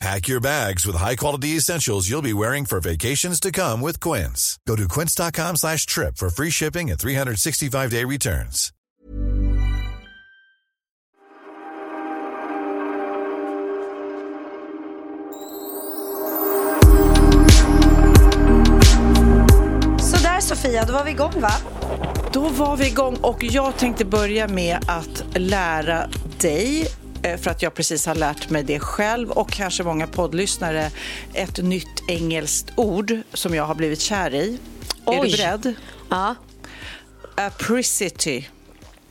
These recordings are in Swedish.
Pack your bags with high-quality essentials you'll be wearing for vacations to come with Quince. Go to quince.com slash trip for free shipping and 365-day returns. Sådär Sofia, då var vi igång va? Då var vi igång och jag tänkte börja med att lära dig för att jag precis har lärt mig det själv och kanske många poddlyssnare ett nytt engelskt ord som jag har blivit kär i. Är Oj. du beredd? Ja. Apricity.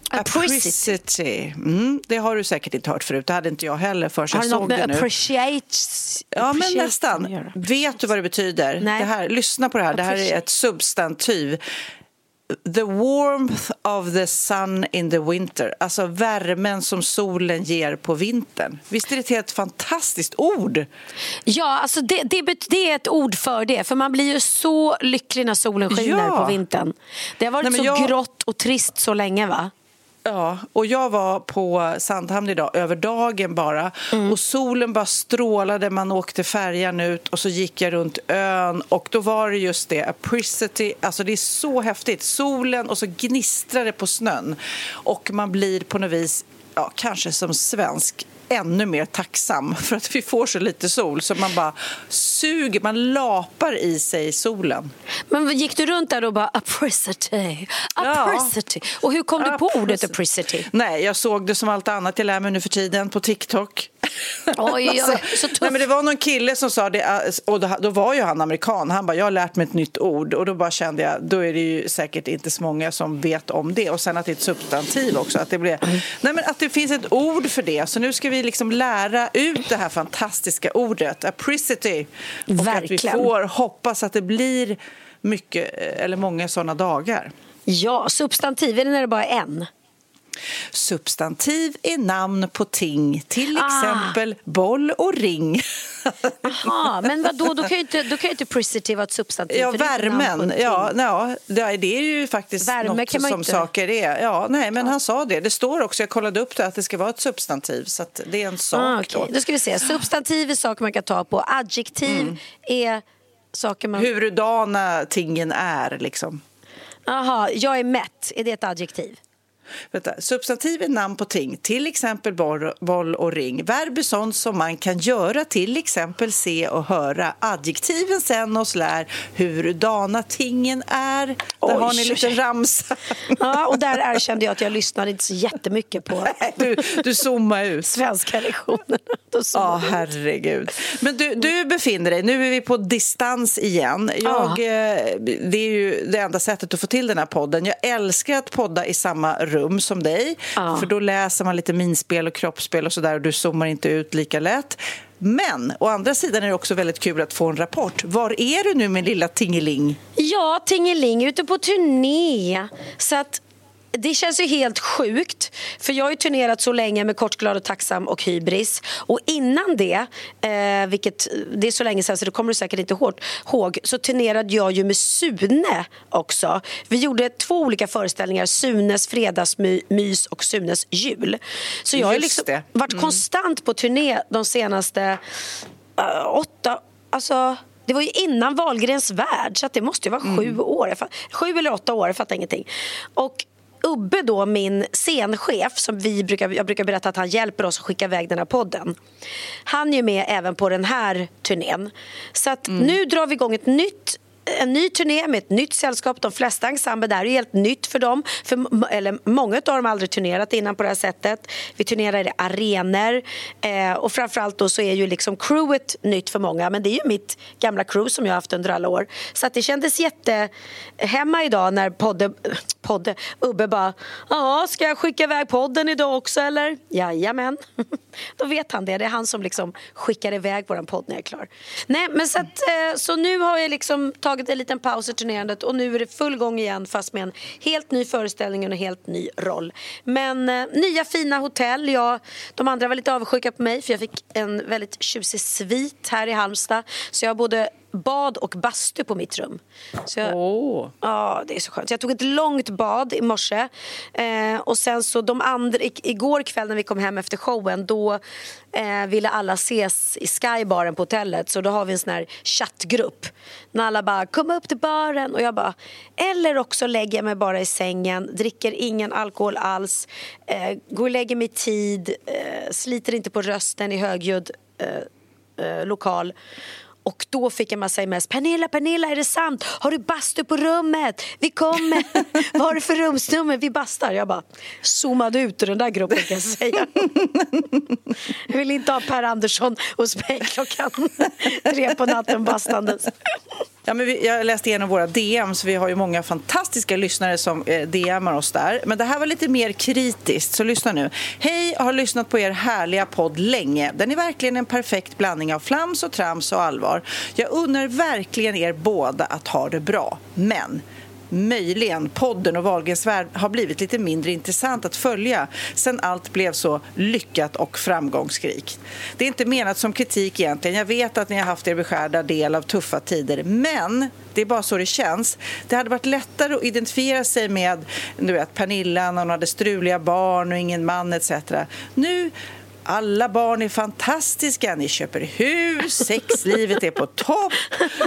Apricity. Mm, det har du säkert inte hört förut. Det hade inte jag heller förrän jag såg det nu. appreciates? Ja, men nästan. Vet du vad det betyder? Nej. Det här, lyssna på det här. Det här är ett substantiv. The warmth of the sun in the winter. Alltså värmen som solen ger på vintern. Visst är det ett helt fantastiskt ord? Ja, alltså det, det, det är ett ord för det. För man blir ju så lycklig när solen skiner Ja. på vintern. Det har varit Nej, så jag- grått och trist så länge va? Ja, och jag var på Sandhamn idag över dagen bara. Mm. och solen bara strålade, man åkte färjan ut och så gick jag runt ön. Och då var det just det, apricity, alltså det är så häftigt, solen och så gnistrar det på snön. Och man blir på något vis, ja kanske som svensk ännu mer tacksam för att vi får så lite sol så man bara suger, man lapar i sig solen. Men gick du runt där och bara apricity, Ja. apricity? Och hur kom du på ordet apricity? Nej, jag såg det som allt annat jag lär mig nu för tiden på TikTok. Oj, oj, så tufft. nej, men det var någon kille som sa det, äh, och då, då var ju han amerikan. Han bara, jag har lärt mig ett nytt ord. Och då bara kände jag, då är det ju säkert inte så många som vet om det. Och sen att det är ett substantiv också. Att det, blev, nej, men att det finns ett ord för det. Så nu ska vi liksom lära ut det här fantastiska ordet, apricity. Och att vi Verkligen. får hoppas att det blir mycket, eh, eller många sådana dagar. Ja, substantiv, är det när det bara är en? Substantiv är namn på ting, till Ah. exempel boll och ring. Jaha, men vadå, då kan ju inte, då kan ju inte apricity vara ett substantiv. Ja, värmen. Ja, ja, det är ju faktiskt Värme något kan man som inte- saker är. Ja, nej, men han sa det. Det står också, jag kollade upp det, att det ska vara ett substantiv. Så det är en sak Ah, okej. då. Då ska vi se. Substantiv är saker man kan ta på. Adjektiv Mm. är saker man... Hurudana tingen är, liksom. Jaha, jag är mätt. Är det ett adjektiv? Vänta. Substantiv är namn på ting, till exempel boll, och ring. Verb är sånt som man kan göra, till exempel se och höra. Adjektiven sen oss lär hurdana tingen är. Där Oj, har ni oj, lite oj. ramsa. Ja, och där erkände jag att jag lyssnade inte så jättemycket på Du, du zoomar ut. svenska lektionerna. Ja, zoomade ut. herregud. Men du, du befinner dig, nu är vi på distans igen. Jag, eh, det är ju det enda sättet att få till den här podden. Jag älskar att podda i samma rum som dig, Ja. för då läser man lite minspel och kroppsspel och sådär och du zoomar inte ut lika lätt. Men å andra sidan är det också väldigt kul att få en rapport. Var är du nu min lilla tingeling? Ja, Tingeling ute på turné. Så att det känns ju helt sjukt. För jag har ju turnerat så länge med Kort, glad och tacksam och Hybris. Och innan det, eh, vilket det är så länge sedan så det kommer du säkert inte ihåg, så turnerade jag ju med Sune också. Vi gjorde två olika föreställningar, Sunes fredagsmys och Sunes jul. Så jag har liksom det. varit konstant på turné de senaste eh, åtta, alltså det var ju innan Wahlgrens värld så att det måste ju vara sju år. Jag fa- Sju eller åtta år, jag fattar ingenting. Och Ubbe då, min scenchef, som vi brukar, jag brukar berätta att han hjälper oss att skicka iväg den här podden. Han är ju med även på den här turnén. Så att nu drar vi igång ett nytt en ny turné med ett nytt sällskap. De flesta ensembler där är helt nytt för dem. För, eller många av dem har aldrig turnerat innan på det här sättet. Vi turnerar i arenor eh, och framförallt då så är ju liksom crewet nytt för många. Men det är ju mitt gamla crew som jag har haft under alla år. Så att det kändes jättehemma idag när podde, podde, Ubbe bara Ja, ska jag skicka iväg podden idag också eller? Jajamän. Då vet han det. Det är han som liksom skickar iväg vår podd när jag är klar. Nej, men så, att, eh, så nu har jag liksom tagit en liten paus i turnerandet och nu är det full gång igen fast med en helt ny föreställning och en helt ny roll. Men eh, nya fina hotell. Jag, de andra var lite avundsjuka på mig för jag fick en väldigt tjusig svit här i Halmstad. Så jag både bad och bastu på mitt rum. Så jag, Åh. Ja, det är så skönt. Så jag tog ett långt bad i morse. Eh, och sen så de andra, i, igår kväll när vi kom hem efter showen då eh, ville alla ses i Skybaren på hotellet. Så då har vi en sån här chattgrupp. När alla bara kom upp till baren och jag bara eller också lägger jag mig bara i sängen, dricker ingen alkohol alls, eh, går och lägger mig i tid, eh, sliter inte på rösten i högljudd eh, eh, lokal. Och då fick jag massa sms. Pernilla, Pernilla, är det sant? Har du bastu på rummet? Vi kommer. Vad har du för rumsnummer? Vi bastar. Jag bara zoomade ut ur den där gruppen kan jag säga. Jag vill inte ha Per Andersson hos mig klockan tre på natten bastandes. Ja, men vi, jag läste igenom våra DM, så vi har ju många fantastiska lyssnare som eh, DMar oss där. Men det här var lite mer kritiskt, så lyssna nu. Hej, har lyssnat på er härliga podd länge. Den är verkligen en perfekt blandning av flams och trams och allvar. Jag unnar verkligen er båda att ha det bra. Men möjligen podden och Wahlgrens värld har blivit lite mindre intressant att följa sen allt blev så lyckat och framgångsrikt. Det är inte menat som kritik egentligen. Jag vet att ni har haft er beskärda del av tuffa tider, men det är bara så det känns. Det hade varit lättare att identifiera sig med du vet, Pernilla när hon hade struliga barn och ingen man etc. Nu alla barn är fantastiska, ni köper hus, sexlivet är på topp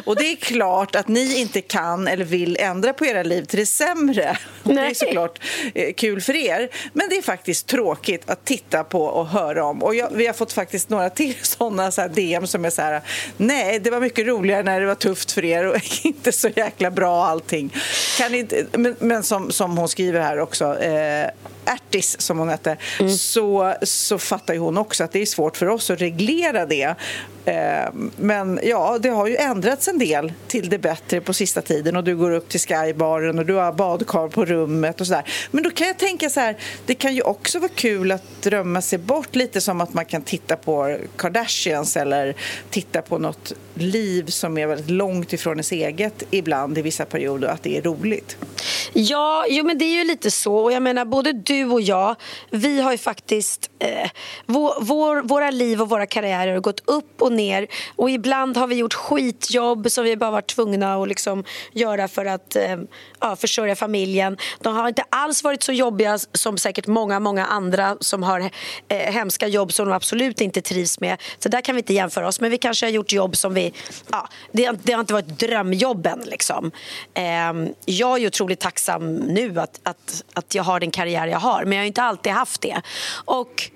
och det är klart att ni inte kan eller vill ändra på era liv till det sämre. Och det är såklart eh, kul för er, men det är faktiskt tråkigt att titta på och höra om. Och jag, vi har fått faktiskt några till sådana så DM som är så här, nej, det var mycket roligare när det var tufft för er och inte så jäkla bra allting. Kan inte, men, men som, som hon skriver här också, eh, Ertis, som hon hette, så, så fattar ju hon också att det är svårt för oss att reglera det. Ehm, men ja, det har ju ändrats en del till det bättre på sista tiden och du går upp till Skybaren och du har badkar på rummet och sådär. Men då kan jag tänka så här, det kan ju också vara kul att drömma sig bort lite som att man kan titta på Kardashians eller titta på något liv som är väldigt långt ifrån ens eget ibland i vissa perioder, att det är roligt. Ja, jo, men det är ju lite så. Och jag menar, både du och jag, vi har ju faktiskt... Eh, vår, vår, våra liv och våra karriärer har gått upp och ner. Och ibland har vi gjort skitjobb som vi bara varit tvungna att liksom göra för att eh, ja, försörja familjen. De har inte alls varit så jobbiga som säkert många, många andra som har eh, hemska jobb som de absolut inte trivs med. Så där kan vi inte jämföra oss. Men vi kanske har gjort jobb som vi... Ja, det, har- det har inte varit drömjobben. Liksom. Eh, jag är otroligt tacksam nu att, att, att jag har den karriär jag har. Men jag har inte alltid haft det. Och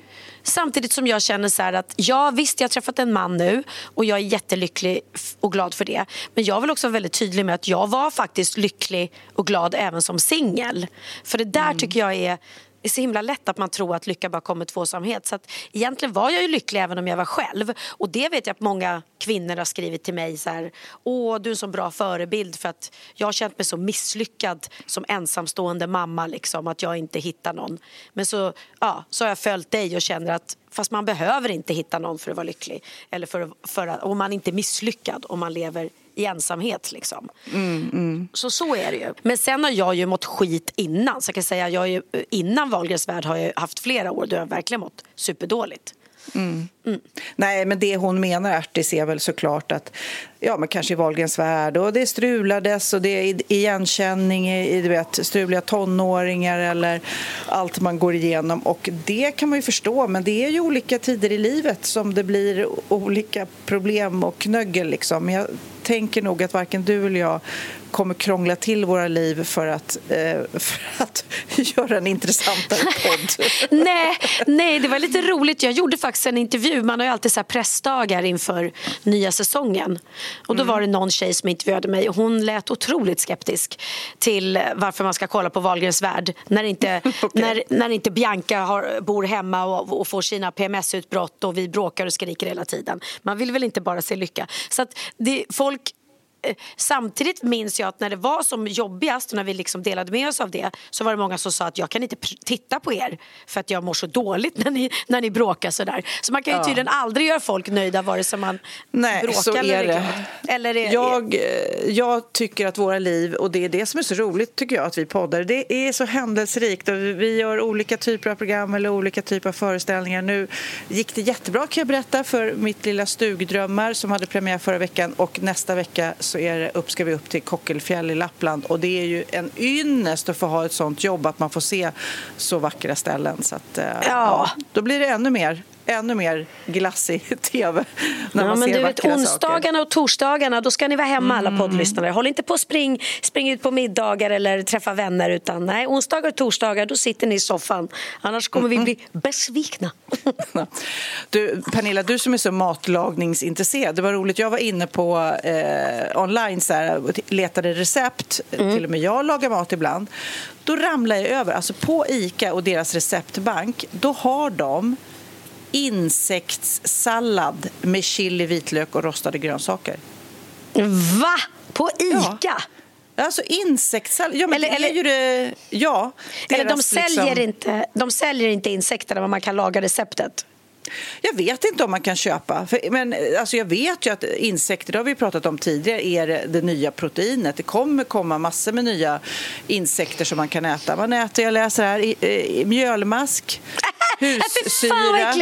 Samtidigt som jag känner så att ja visst jag har träffat en man nu och jag är jättelycklig och glad för det. Men jag vill också vara väldigt tydlig med att jag var faktiskt lycklig och glad även som singel. För det där tycker jag är är så himla lätt att man tror att lycka bara kommer tvåsamhet. Så att egentligen var jag ju lycklig även om jag var själv. Och det vet jag att många kvinnor har skrivit till mig så här. Åh, du är en så bra förebild för att jag har känt mig så misslyckad som ensamstående mamma liksom att jag inte hittar någon. Men så, ja, så har jag följt dig och känner att fast man behöver inte hitta någon för att vara lycklig. Eller för, för att, och man är inte misslyckad om man lever i ensamhet. Liksom. Så så är det ju. Men sen har jag ju mått skit innan. Så jag kan säga, jag ju, innan Wahlgrens värld har jag haft flera år då jag verkligen mått superdåligt. Nej, men det hon menar, Ertis, är väl såklart att ja, men kanske i Wahlgrens värld och det strulades och det är igenkänning i du vet, struliga tonåringar eller allt man går igenom. Och det kan man ju förstå, men det är ju olika tider i livet som det blir olika problem och knöggel. Liksom. Jag tänker nog att varken du eller jag kommer krångla till våra liv för att, eh, för att göra en intressantare podd. nej, nej, det var lite roligt. Jag gjorde faktiskt en intervju. Man har ju alltid så här pressdagar inför nya säsongen. Och då Mm. var det någon tjej som intervjuade mig och hon lät otroligt skeptisk till varför man ska kolla på Wahlgrens värld när inte, när, när inte Bianca har, bor hemma och, och får sina PMS-utbrott och vi bråkar och skriker hela tiden. Man vill väl inte bara se lycka. Så det, folk Samtidigt minns jag att när det var som jobbigast och när vi liksom delade med oss av det så var det många som sa att jag kan inte titta på er för att jag mår så dåligt när ni, när ni bråkar sådär. Så man kan ju tydligen aldrig göra folk nöjda vare sig man Nej, bråkar eller är det. Eller är, Jag, eh, jag tycker att våra liv, och det är det som är så roligt tycker jag att vi poddar, det är så händelserikt och vi gör olika typer av program eller olika typer av föreställningar. Nu gick det jättebra kan jag berätta för mitt lilla Stugdrömmar som hade premiär förra veckan och nästa vecka så är det upp, ska vi upp till Kockelfjäll i Lappland. Och det är ju en ynnest att få ha ett sånt jobb att man får se så vackra ställen. Så att, eh, då blir det ännu mer ännu mer glassig tv när Ja, man men ser du vet, vackra saker. onsdagarna och torsdagarna då ska ni vara hemma Mm. alla poddlyssnare. Håll inte på att spring, spring ut på middagar eller träffa vänner utan nej, onsdagar och torsdagar då sitter ni i soffan. Annars kommer vi bli besvikna. Du, Pernilla, du som är så matlagningsintresserad. Det var roligt, jag var inne på eh, online så här, letade recept. Till och med jag lagar mat ibland. Då ramlar jag över, alltså på Ica och deras receptbank, då har de insektssallad med chili, vitlök och rostade grönsaker. Va? På Ica? Alltså insektssallad, ja men Eller- det är eller- ju det, ja. Eller de deras säljer, liksom- inte, de säljer inte insekterna men man kan laga receptet. Jag vet inte om man kan köpa. För, men alltså jag vet ju att insekter, det har vi pratat om tidigare, är det, nya proteinet. Det kommer komma massor med nya insekter som man kan äta. Man äter, jag läser här, i, i, mjölmask, hussyra,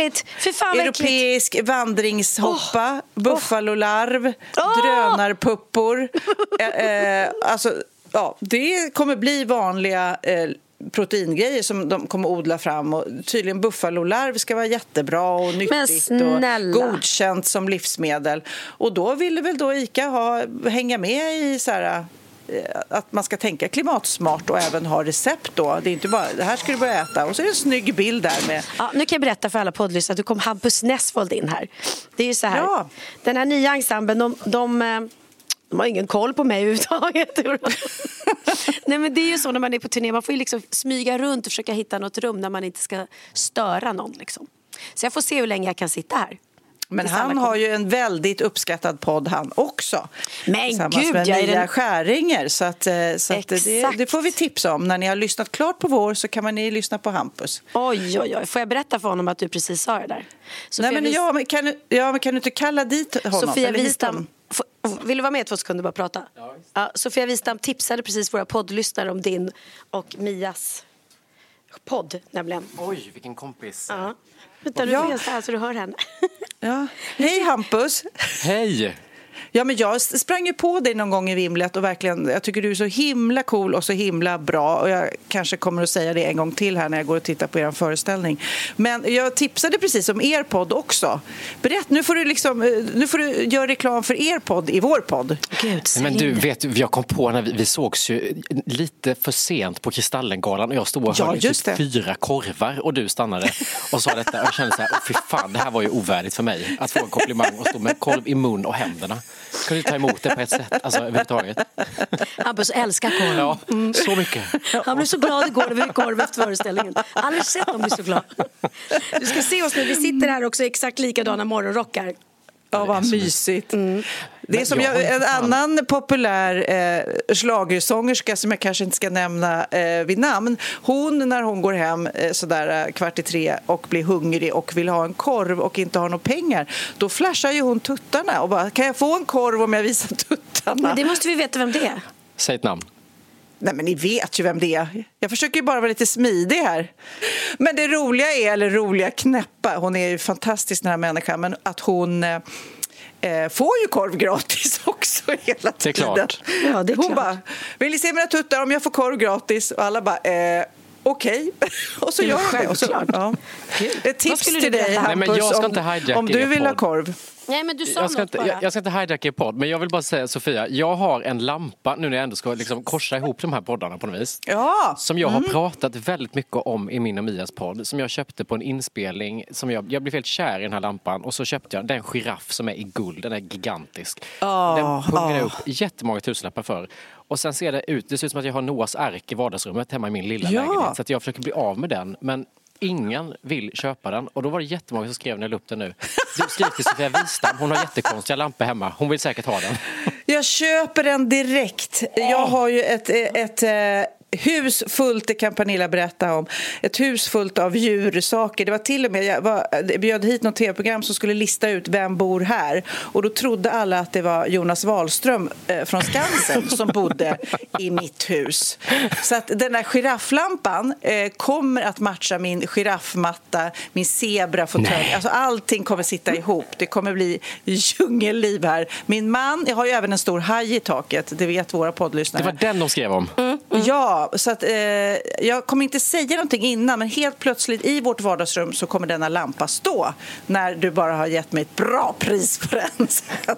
europeisk vandringshoppa, buffalolarv, Åh! drönarpuppor. eh, eh, alltså, ja, det kommer bli vanliga eh, proteingrejer som de kommer odla fram. Och tydligen buffalolarv ska vara jättebra och nyttigt och godkänt som livsmedel. Och då ville väl då ICA ha, hänga med i så här eh, att man ska tänka klimatsmart och även ha recept då. Det är inte bara det här ska du börja äta. Och så är det en snygg bild där med Ja, nu kan jag berätta för alla poddlyssnare att du kom Hampus Nessvold in här. Det är ju så här, Ja. den här nya ensemblen, de, de, eh, de har ingen koll på mig överhuvudtaget. Nej men det är ju så när man är på turné, man får liksom smyga runt och försöka hitta något rum där man inte ska störa någon. Liksom. Så jag får se hur länge jag kan sitta här. Men han har ju en väldigt uppskattad podd han också. Men Tillsammans gud, med jag är Nya den- Skäringer. Så, att, eh, så att det, det får vi tipsa om. När ni har lyssnat klart på vår så kan man ni lyssna på Hampus. Oj, oj, oj. Får jag berätta för honom att du precis sa det där? Sofia Nej, men, Vis- ja, men, kan, ja, men kan du inte kalla dit honom? Sofia Wistam, vill du vara med två sekunder bara prata? Ja, Sofia Wistam tipsade precis våra poddlyssnare om din och Mias podd nämligen. Oj, vilken kompis. Ja. Vänta, du Ja. så här så du hör henne. Ja. Hej Hampus! Hej! Ja, men jag sprang ju på dig någon gång i vimlet och verkligen, jag tycker du är så himla cool och så himla bra och jag kanske kommer att säga det en gång till här när jag går och tittar på er föreställning. Men jag tipsade precis om er podd också. Berätt, nu får du, liksom, eh, nu får du göra reklam för er podd i vår podd. Gud, Men du, vet, jag kom på när vi, vi sågs ju lite för sent på Kristallengalan och jag stod och Ja, höll i just typ fyra korvar och du stannade och sa detta. Och jag kände så här, "Åh, fy fan, det här var ju ovärdigt för mig att få en komplimang och stå med korv i mun och händerna. Kan du ta emot det på ett sätt, alltså överhuvudtaget? Hampus älskar korv. Ja, så mycket. Han blev så glad igår när vi fick korv efter föreställningen. Aldrig sett honom bli så glad. Du ska se oss nu, vi sitter här också i exakt likadana morgonrockar. Ja, vad mysigt. Det är som jag en annan populär eh, schlagersångerska som jag kanske inte ska nämna eh, vid namn. Hon, när hon går hem eh, sådär eh, kvart i tre och blir hungrig och vill ha en korv och inte har några pengar, då flashar ju hon tuttarna och bara, kan jag få en korv om jag visar tuttarna? Men det måste vi veta vem det är. Säg ett namn. Nej, men ni vet ju vem det är. Jag försöker ju bara vara lite smidig här. Men det roliga är, eller roliga knäppa, hon är ju fantastisk den här människan, men att hon eh, eh, får ju korv gratis också hela tiden. Det är klart. Ja, det är hon klart. bara, vill ni se mina tuttar om jag får korv gratis? Och alla bara, eh, okej. och så Det är gör hon det. Så, ja. Ett tips skulle till dig, berätta? Nej, men Hampus, jag ska om, inte om du vill ha korv. Nej men du sa Jag ska, något inte, bara. jag, jag ska inte hijacka er podd, men jag vill bara säga Sofia, jag har en lampa nu när jag ändå ska liksom korsa ihop de här poddarna på något vis. Ja, Som jag har pratat väldigt mycket om i min och Mias podd. Som jag köpte på en inspelning. Som jag, jag blev helt kär i den här lampan och så köpte jag den giraff som är i guld. Den är gigantisk. den pungade jag upp jättemånga tusenlappar för. Och sen ser det ut, det ser ut som att jag har Noas ark i vardagsrummet hemma i min lilla Ja. lägenhet. Så att jag försöker bli av med den. Men ingen vill köpa den. Och då var det jättemånga som skrev när jag la upp den nu. Du skrev till Sofia Wistam, hon har jättekonstiga lampor hemma. Hon vill säkert ha den. jag köper den direkt. Jag har ju ett, ett, ett hus fullt, det kan Pernilla berätta om, ett hus fullt av djursaker. Det var till och med, jag var, jag bjöd hit något tv-program som skulle lista ut vem bor här och då trodde alla att det var Jonas Wahlström eh, från Skansen som bodde i mitt hus. Så att den där girafflampan eh, kommer att matcha min giraffmatta, min zebrafåtölj. Alltså allting kommer sitta ihop. Det kommer bli djungelliv här. Min man, jag har ju även en stor haj i taket, det vet våra poddlyssnare. Det var den de skrev om. Ja, så att, eh, jag kommer inte säga någonting innan men helt plötsligt i vårt vardagsrum så kommer denna lampa stå när du bara har gett mig ett bra pris på den.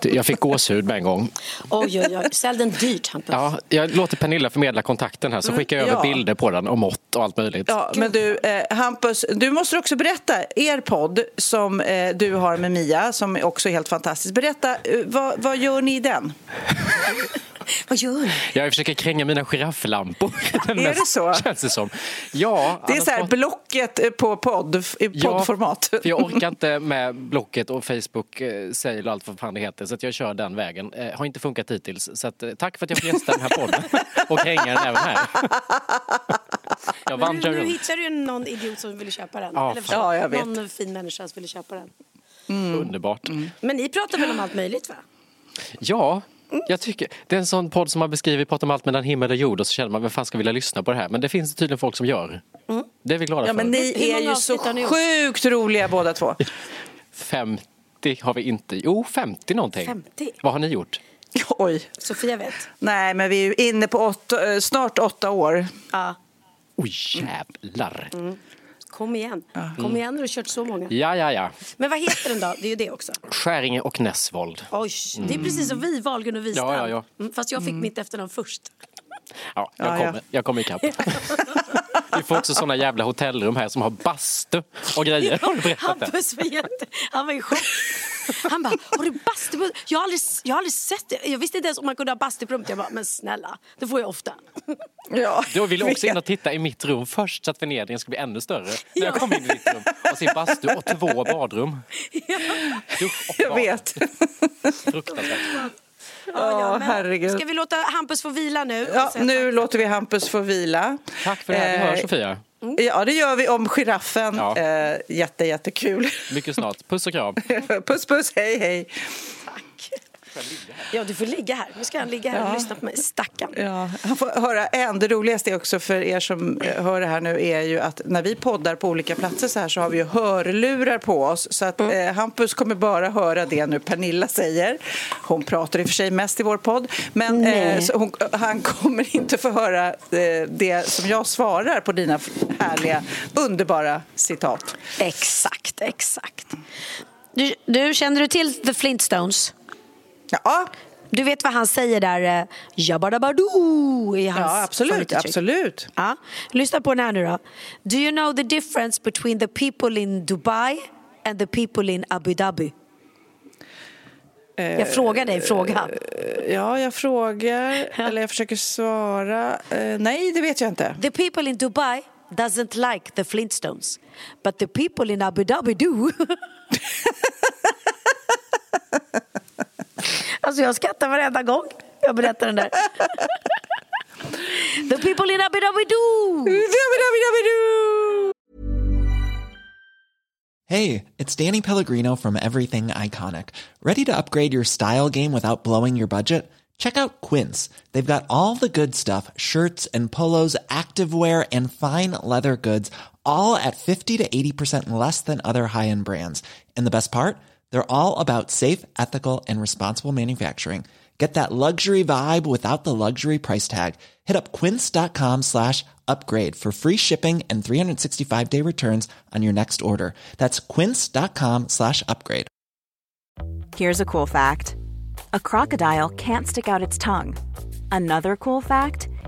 Jag fick gåshud med en gång. Oj, oj, oj. Sälj den dyrt Hampus. Ja, jag låter Pernilla förmedla kontakten här så skickar jag ja. över bilder på den och mått och allt möjligt. Ja, men du, eh, Hampus, du måste också berätta, er podd som eh, du har med Mia, som också är helt fantastisk. Berätta, eh, vad, vad gör ni i den? Vad gör ni? Jag försöker kränga mina girafflampor. Är det så? Känns det som. Ja, Det är så här var- Blocket eh, på podd, i Ja, poddformat. För jag orkar inte med Blocket och Facebook eh, Sale och allt vad fan det heter så att jag kör den vägen. Eh, har inte funkat hittills så att, eh, tack för att jag får gästa den här podden och kränga den även här. Jag Nu, vandrar nu runt. hittar du någon idiot som ville köpa den. Ja, Eller. Ja, jag vet. någon fin människa som ville köpa den. Underbart. Men ni pratar väl om allt möjligt va? Ja, jag tycker det är en sån podd som har beskrivit pratar om allt mellan himmel och jord och så känner man vem fan ska vilja lyssna på det här. Men det finns tydligen folk som gör. Det är vi glada Ja, för. men ni Hur är ju så sjukt roliga båda två. 50 har vi inte. Jo, 50 någonting. 50? Vad har ni gjort? Oj. Sofia vet. Nej, men vi är ju inne på åtta, eh, snart åtta år. Ja. Oj, jävlar. Kom igen. Kom igen du har kört så många. Ja, ja, ja. Men vad heter den då? Det är ju det också. Skäringe och Näsvold. Oj, det är precis som vi, Wahlgren och Wistam. Ja, ja, ja. Mm, Fast jag fick mitt efternamn först. Ja, jag Ja, kommer, ja. jag kommer ikapp. Vi får också såna jävla hotellrum här som har bastu och grejer. Har du berättat det? Hampus var jätte... Han var i chock. Han bara, har du bastu? på- Jag har, aldrig, jag har aldrig sett det. Jag visste inte ens om man kunde ha bastu på rummet. Jag bara, men snälla, det får jag ofta. Ja, Då vill jag också in och titta i mitt rum först så att förnedringen ska bli ännu större. När jag kommer in i ditt rum och ser bastu och två badrum. Dusch och Jag bad. vet. Fruktansvärt. Ja, herregud. Ska vi låta Hampus få vila nu? Ja, säga nu tack? låter vi Hampus få vila. Tack för det här. Vi Eh, hörs Sofia. Ja, det gör vi om giraffen. Ja. Eh, jätte, jättekul. Mycket snart. Puss och kram. puss, puss, hej, hej. Ja, du får ligga här. Nu ska han ligga här och Ja. lyssna på mig. Stackarn. Ja, han får höra en. Det roligaste också för er som eh, hör det här nu är ju att när vi poddar på olika platser så här så har vi ju hörlurar på oss. Så att eh, Hampus kommer bara höra det nu Pernilla säger. Hon pratar i och för sig mest i vår podd. Men eh, hon, han kommer inte få höra eh, det som jag svarar på dina härliga, underbara citat. Exakt, exakt. Du, du, känner du till The Flintstones? Ja, Du vet vad han säger där, eh, jabadabadoo, i hans ja absolut. absolut. Ja. Lyssna på den här nu då. Do you know the difference between the people in Dubai and the people in Abu Dhabi? Jag frågar dig frågan. Ja, jag frågar, eller jag försöker svara. Eh, nej, det vet jag inte. The people in Dubai doesn't like the Flintstones. But the people in Abu Dhabi do. alltså jag skrattar varenda gång jag berättar den där. the people in Abu Dhabi do. Hey, it's Danny Pellegrino from Everything Iconic. Ready to upgrade your style game without blowing your budget? Check out Quince. They've got all the good stuff shirts and polos, activewear, and fine leather goods, all at 50 to 80% less than other high end brands. And the best part? They're all about safe, ethical, and responsible manufacturing. Get that luxury vibe without the luxury price tag. Hit up quince.com slash upgrade for free shipping and 365 day returns on your next order. That's quince.com slash upgrade. Here's a cool fact a crocodile can't stick out its tongue. Another cool fact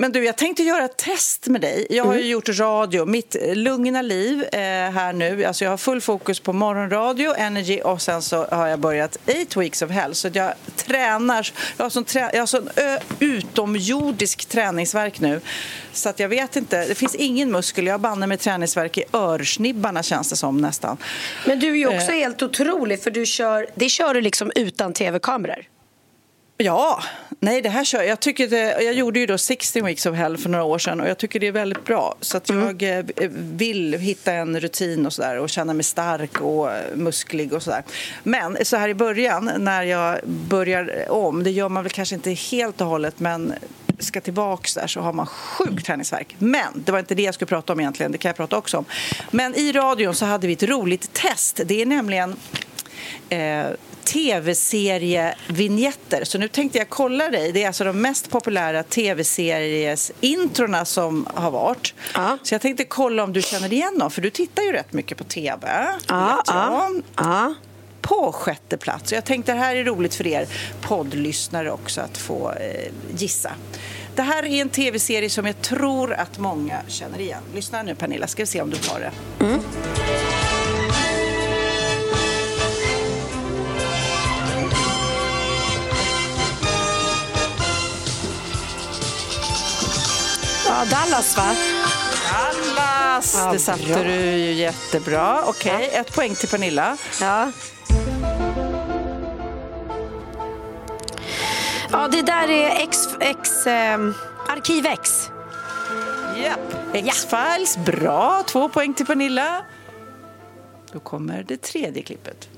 Men du, jag tänkte göra ett test med dig. Jag har ju mm. gjort radio, mitt lugna liv eh, här nu. Alltså jag har full fokus på morgonradio, energy och sen så har jag börjat eight weeks of hell. Så jag tränar, jag har sån, trä, jag har sån ö, utomjordisk träningsverk nu. Så att jag vet inte, det finns ingen muskel. Jag har banne med träningsverk i örsnibbarna känns det som nästan. Men du är ju också eh. helt otrolig för du kör, det kör du liksom utan tv-kameror. Ja, nej det här kör jag. Tycker det, jag gjorde ju då 16 weeks of hell för några år sedan och jag tycker det är väldigt bra. Så att mm. jag mm. vill hitta en rutin och sådär och känna mig stark och musklig och sådär. Men så här i början när jag börjar om, det gör man väl kanske inte helt och hållet men ska tillbaks där så har man sjuk träningsverk. Men det var inte det jag skulle prata om egentligen, det kan jag prata också om. Men i radion så hade vi ett roligt test. Det är nämligen eh, tv-serievinjetter. Så nu tänkte jag kolla dig. Det är alltså de mest populära tv-series-introna som har varit. Ja. Så jag tänkte kolla om du känner igen dem, för du tittar ju rätt mycket på tv. Jag. ja, ja. På sjätte plats. Och jag tänkte det här är roligt för er poddlyssnare också att få eh, gissa. Det här är en tv-serie som jag tror att många känner igen. Lyssna nu Pernilla, ska vi se om du tar det. Ja, Dallas va? Dallas! Ja, det satte bra. du ju jättebra. Okej, ett poäng till Pernilla. Ja. Ja, det där är X... X ehm, Arkiv X. Japp. X-Files, bra. Två poäng till Pernilla. Då kommer det tredje klippet.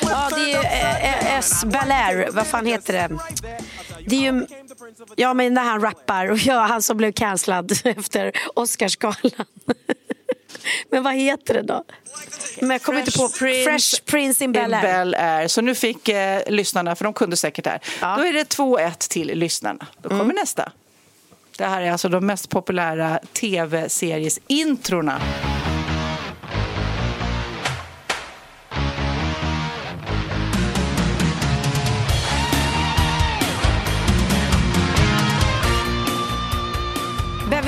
Ja, det är ju eh, S. Belair. Vad fan heter det? Det är ju... Ja, men när han rappar. Och ja, han som blev cancellad efter Oscarsgalan. Men vad heter det då? Men jag kommer inte på. Fresh Prince in Bel Air. Bel Air. Så nu fick eh, lyssnarna, för de kunde säkert det här. Ja. Då är det 2-1 till lyssnarna. Då kommer nästa. Det här är alltså de mest populära tv-series-introna.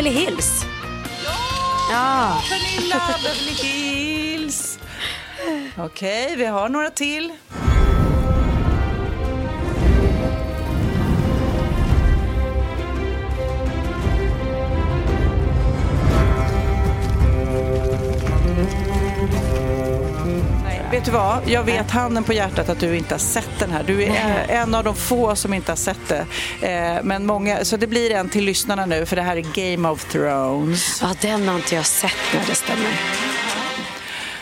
Beverly Hills. Ja. Pernilla Beverly Hills. Okej, vi har några till. Vet du vad? Jag vet handen på hjärtat att du inte har sett den här. Du är Nej. en av de få som inte har sett det. Eh, Men många, så det blir en till lyssnarna nu, för det här är Game of Thrones. ja, den har inte jag sett när det stämmer.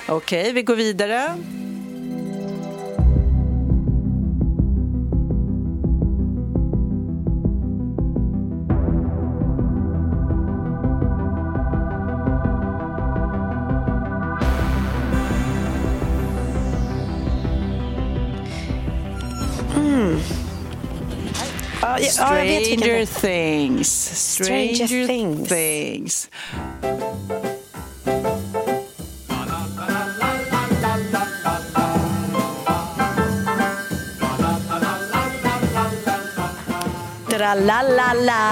Okej, vi går vidare. Jag, ja, jag vet Stranger vilken. Things. Stranger Things. Things.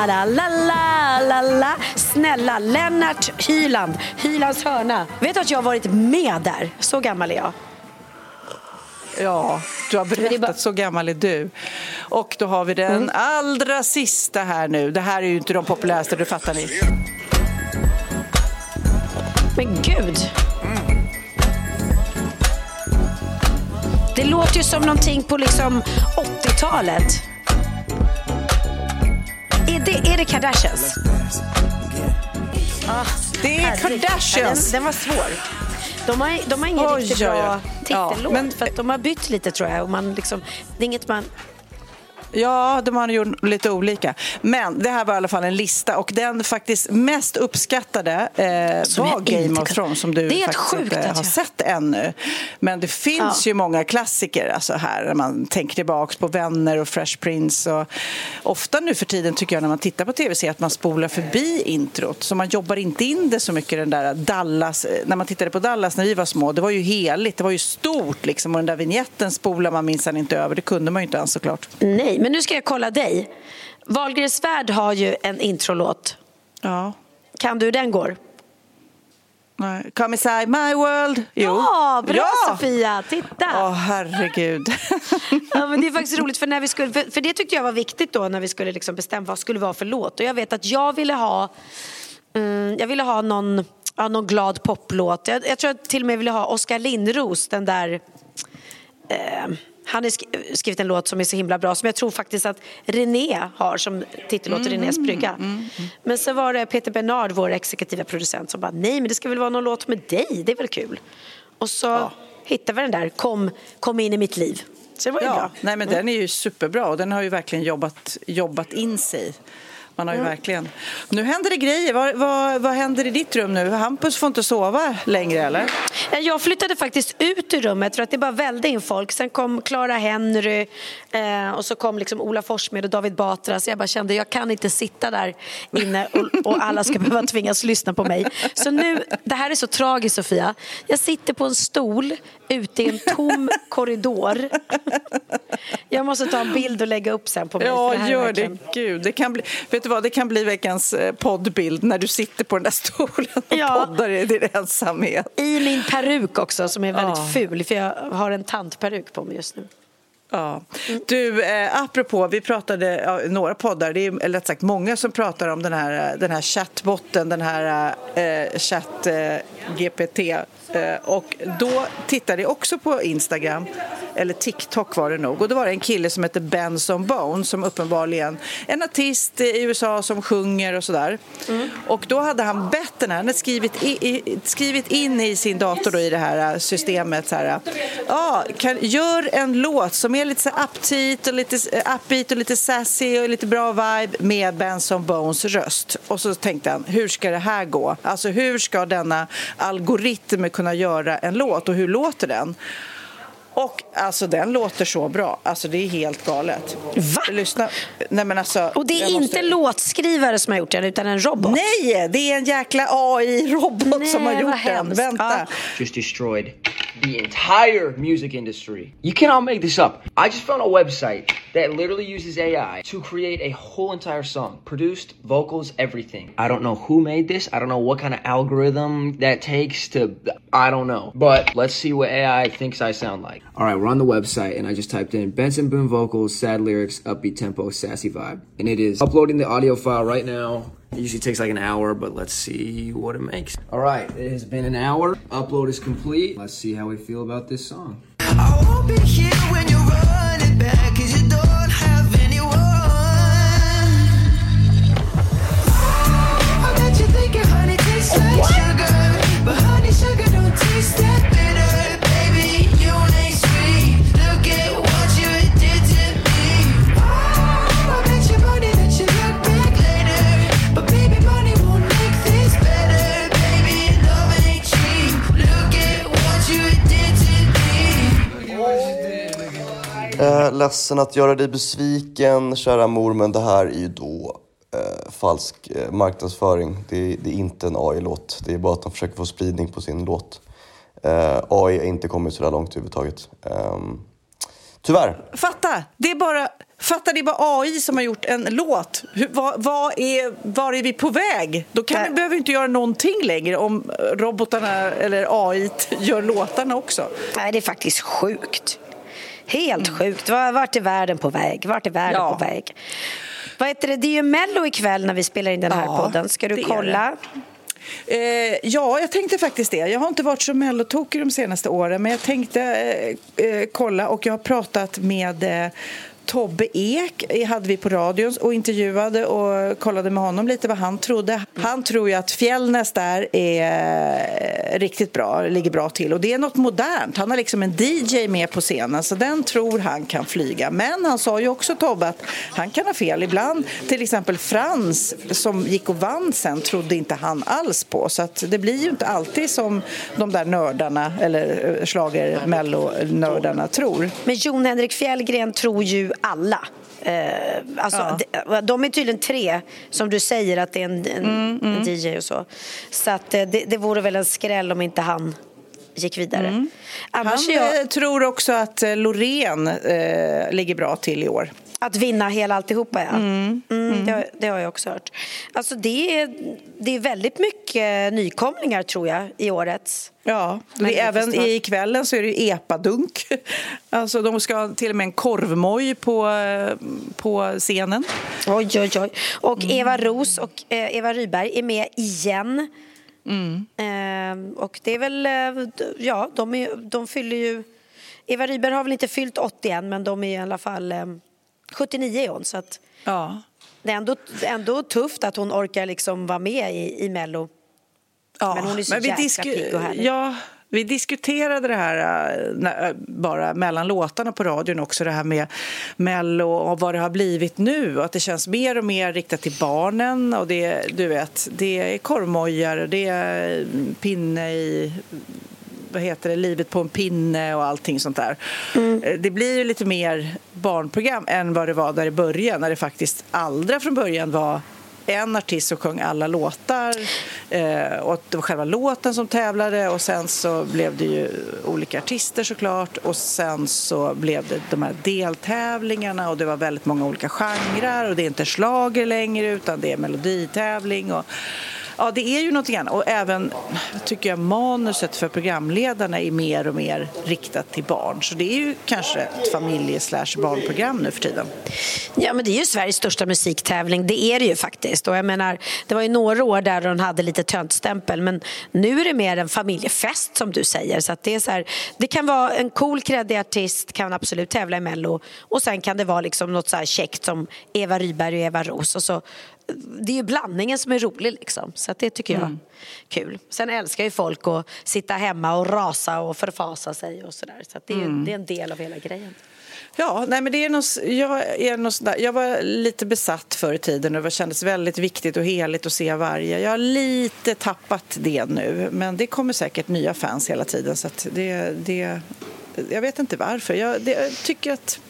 Tra-la-la-la-la-la-la-la. Snälla, Lennart Hyland, Hylands hörna. Vet du att jag har varit med där? Så gammal är jag. Ja, du har berättat, bara- så gammal är du. Och då har vi den Mm. allra sista här nu. Det här är ju inte de populäraste, det fattar ni. Men gud. Det låter ju som någonting på liksom 80-talet. Är det, är det Kardashians? Ah, Det är. Kardashians. Den, den var svår. De har, de har ingen Oj, riktigt bra Ja, titellåt. men- För att de har bytt lite tror jag. Och man liksom, det är inget man... Ja, de har gjort lite olika. Men det här var i alla fall en lista och den faktiskt mest uppskattade eh, Som var Game of Thrones som du Det är helt faktiskt sjukt inte har jag- sett ännu. Men det finns Ja. ju många klassiker alltså här när man tänker tillbaks på Vänner och Fresh Prince. Och ofta nu för tiden tycker jag när man tittar på tv ser att man spolar förbi introt. Så man jobbar inte in det så mycket den där Dallas. När man tittade på Dallas när vi var små, det var ju heligt, det var ju stort liksom. Och den där vignetten spolar man minsann inte över. Det kunde man ju inte ens såklart. Nej, men nu ska jag kolla dig. Wahlgrens värld har ju en introlåt. Ja. Kan du den går? Nej. Come inside my world. Jo. Ja, bra Ja! Sofia! Titta! Åh, herregud. Ja, men det är faktiskt roligt för, när vi skulle, för, för det tyckte jag var viktigt då när vi skulle liksom bestämma vad skulle vara för låt. Och jag vet att jag ville ha, mm, jag ville ha någon, ja, någon glad poplåt. Jag, jag tror att till och med ville ha Oskar Lindros, den där eh, han har sk- skrivit en låt som är så himla bra som jag tror faktiskt att René har som titellåt Mm, Renés brygga. Men så var det Peter Bernard, vår exekutiva producent, som bara nej men det ska väl vara någon låt med dig, det är väl kul. Och så hittade vi den där, kom, kom in i mitt liv. Så det var ju ja. bra. Nej, men Den är ju superbra och den har ju verkligen jobbat, jobbat in sig. Man har ju Mm. verkligen... Nu händer det grejer. Vad, vad, vad händer i ditt rum nu? Hampus får inte sova längre, eller? Eh, Jag flyttade faktiskt ut ur rummet för att det bara välde in folk. Sen kom Clara Henry eh, och så kom liksom Ola Forssmed och David Batra. Så jag bara kände jag kan inte sitta där inne och, och alla ska behöva tvingas lyssna på mig. Så nu, det här är så tragiskt Sofia. Jag sitter på en stol ute i en tom korridor. Jag måste ta en bild och lägga upp sen på mig. Ja, är gör verkligen- det. Gud, det kan bli, vet du vad, det kan bli veckans eh, poddbild när du sitter på den där stolen och Ja. poddar i din ensamhet. I min peruk också som är väldigt Ja. ful för jag har en tantperuk på mig just nu. Ja. Du, eh, apropå, vi pratade, ja, några poddar, det är lätt sagt många som pratar om den här, den här chattbotten, den här eh, chatt eh, GPT. Eh, och då tittade jag också på Instagram, eller TikTok var det nog, och då var det en kille som heter Benson Bones som uppenbarligen en artist i USA som sjunger och sådär. Och då hade han bett den här, han hade skrivit, i, skrivit in i sin dator då, i det här systemet så här, ja, kan, gör en låt som är lite så upbeat och lite eh, upbeat och lite sassy och lite bra vibe med Benson Bones röst. Och så tänkte han, hur ska det här gå? Alltså hur ska denna algoritm kunna göra en låt och hur låter den? Och alltså den låter så bra. Alltså det är helt galet. Va? Lyssna. Nej men alltså. Och det är inte måste- låtskrivare som har gjort den utan en robot. Nej, det är en jäkla AI-robot som har gjort den. hemskt. Vänta. Just destroyed the entire music industry. You cannot make this up. I just found a website that literally uses AI to create a whole entire song, produced, vocals, everything. I don't know who made this. I don't know what kind of algorithm that takes to. I don't know. But let's see what AI thinks I sound like. All right, we're on the website, and I just typed in Benson Boone vocals, sad lyrics, upbeat tempo, sassy vibe, and it is uploading the audio file right now. It usually takes like an hour, but let's see what it makes. All right, it has been an hour. Upload is complete. Let's see how we feel about this song. Eh, ledsen att göra dig besviken, kära mor, men det här är ju då eh, falsk eh, marknadsföring. Det, är- det är inte en AI-låt. Det är bara att de försöker få spridning på sin låt. Eh, AI har inte kommit så där långt överhuvudtaget. Ehm, tyvärr. Fatta! Det är bara, fatta, det är bara AI som har gjort en låt. Hur, vad, vad är, var är vi på väg? Då kan vi, behöver vi inte göra någonting längre om robotarna eller AI gör låtarna också. Nej, det är faktiskt sjukt. Helt sjukt. Var- Vart är världen på väg? Vart är världen Ja. på väg? Vad heter det? det är ju Mello ikväll när vi spelar in den här Ja, podden. Ska du kolla? Eh, ja, jag tänkte faktiskt det. Jag har inte varit så mellotokig de senaste åren men jag tänkte eh, eh, kolla och jag har pratat med eh, Tobbe Ek hade vi på radion och intervjuade och kollade med honom lite vad han trodde. Han tror ju att Fjällnäs där är eh, riktigt bra, ligger bra till och det är något modernt. Han har liksom en DJ med på scenen så den tror han kan flyga. Men han sa ju också Tobbe att han kan ha fel ibland. Till exempel Frans som gick och vann sen trodde inte han alls på så att det blir ju inte alltid som de där nördarna eller eh, schlager mello-nördarna tror. Men Jon Henrik Fjällgren tror ju alla. Eh, alltså, de, de är tydligen tre, som du säger, att det är en, en, Mm, en DJ och så. Så att, eh, det, det vore väl en skräll om inte han gick vidare. Annars Han jag, eh, tror också att eh, Loreen eh, ligger bra till i år. Att vinna hela alltihopa, ja. Mm, Mm, det, har- det har jag också hört. Alltså, det, är, det är väldigt mycket nykomlingar, tror jag, i årets. Ja, det även i kvällen så är det epadunk. Alltså de ska ha till och med en korvmoj på, eh, på scenen. Oj, oj, oj. Och Mm. Eva Ros och eh, Eva Ryberg är med igen. Mm. Eh, och det är väl, eh, ja, de, är, de fyller ju... Eva Ryberg har väl inte fyllt 80 än, men de är i alla fall eh, 79 är hon. Så att Ja. det är ändå, ändå tufft att hon orkar liksom vara med i, i Mello. Ja, Men hon är så jäkla pigg och härlig. Ja, Vi diskuterade det här eh, när- bara mellan låtarna på radion också, det här med Mello och vad det har blivit nu. Att det känns mer och mer riktat till barnen. Och det, du vet, det är korvmojar, det är pinne i vad heter det, livet på en pinne och allting sånt där. Eh, Det blir ju lite mer barnprogram än vad det var där i början när det faktiskt allra från början var en artist som sjöng alla låtar eh, och det var själva låten som tävlade och sen så blev det ju olika artister såklart och sen så blev det de här deltävlingarna och det var väldigt många olika genrer och det är inte slager längre utan det är meloditävling och Ja, det är ju någonting annat. Och även, tycker jag, manuset för programledarna är mer och mer riktat till barn. Så det är ju kanske ett familje slash barnprogram nu för tiden. Ja, men det är ju Sveriges största musiktävling. Det är det ju faktiskt. Och jag menar, det var ju några år där de hade lite töntstämpel men nu är det mer en familjefest som du säger. Så att det, är så här, det kan vara en cool, kreddig artist kan absolut tävla i Mello och sen kan det vara liksom något så här käckt som Eva Rydberg och Eva Ros. Och så, det är ju blandningen som är rolig liksom. Så det tycker jag är kul. Sen älskar ju folk att sitta hemma och rasa och förfasa sig och sådär. Så det, är, Mm. det är en del av hela grejen. Ja, nej, men det är något, jag, är något sådär, jag var lite besatt förr i tiden och det kändes väldigt viktigt och heligt att se varje. Jag har lite tappat det nu, men det kommer säkert nya fans hela tiden. Så det, det, jag vet inte varför. Jag, det, jag tycker att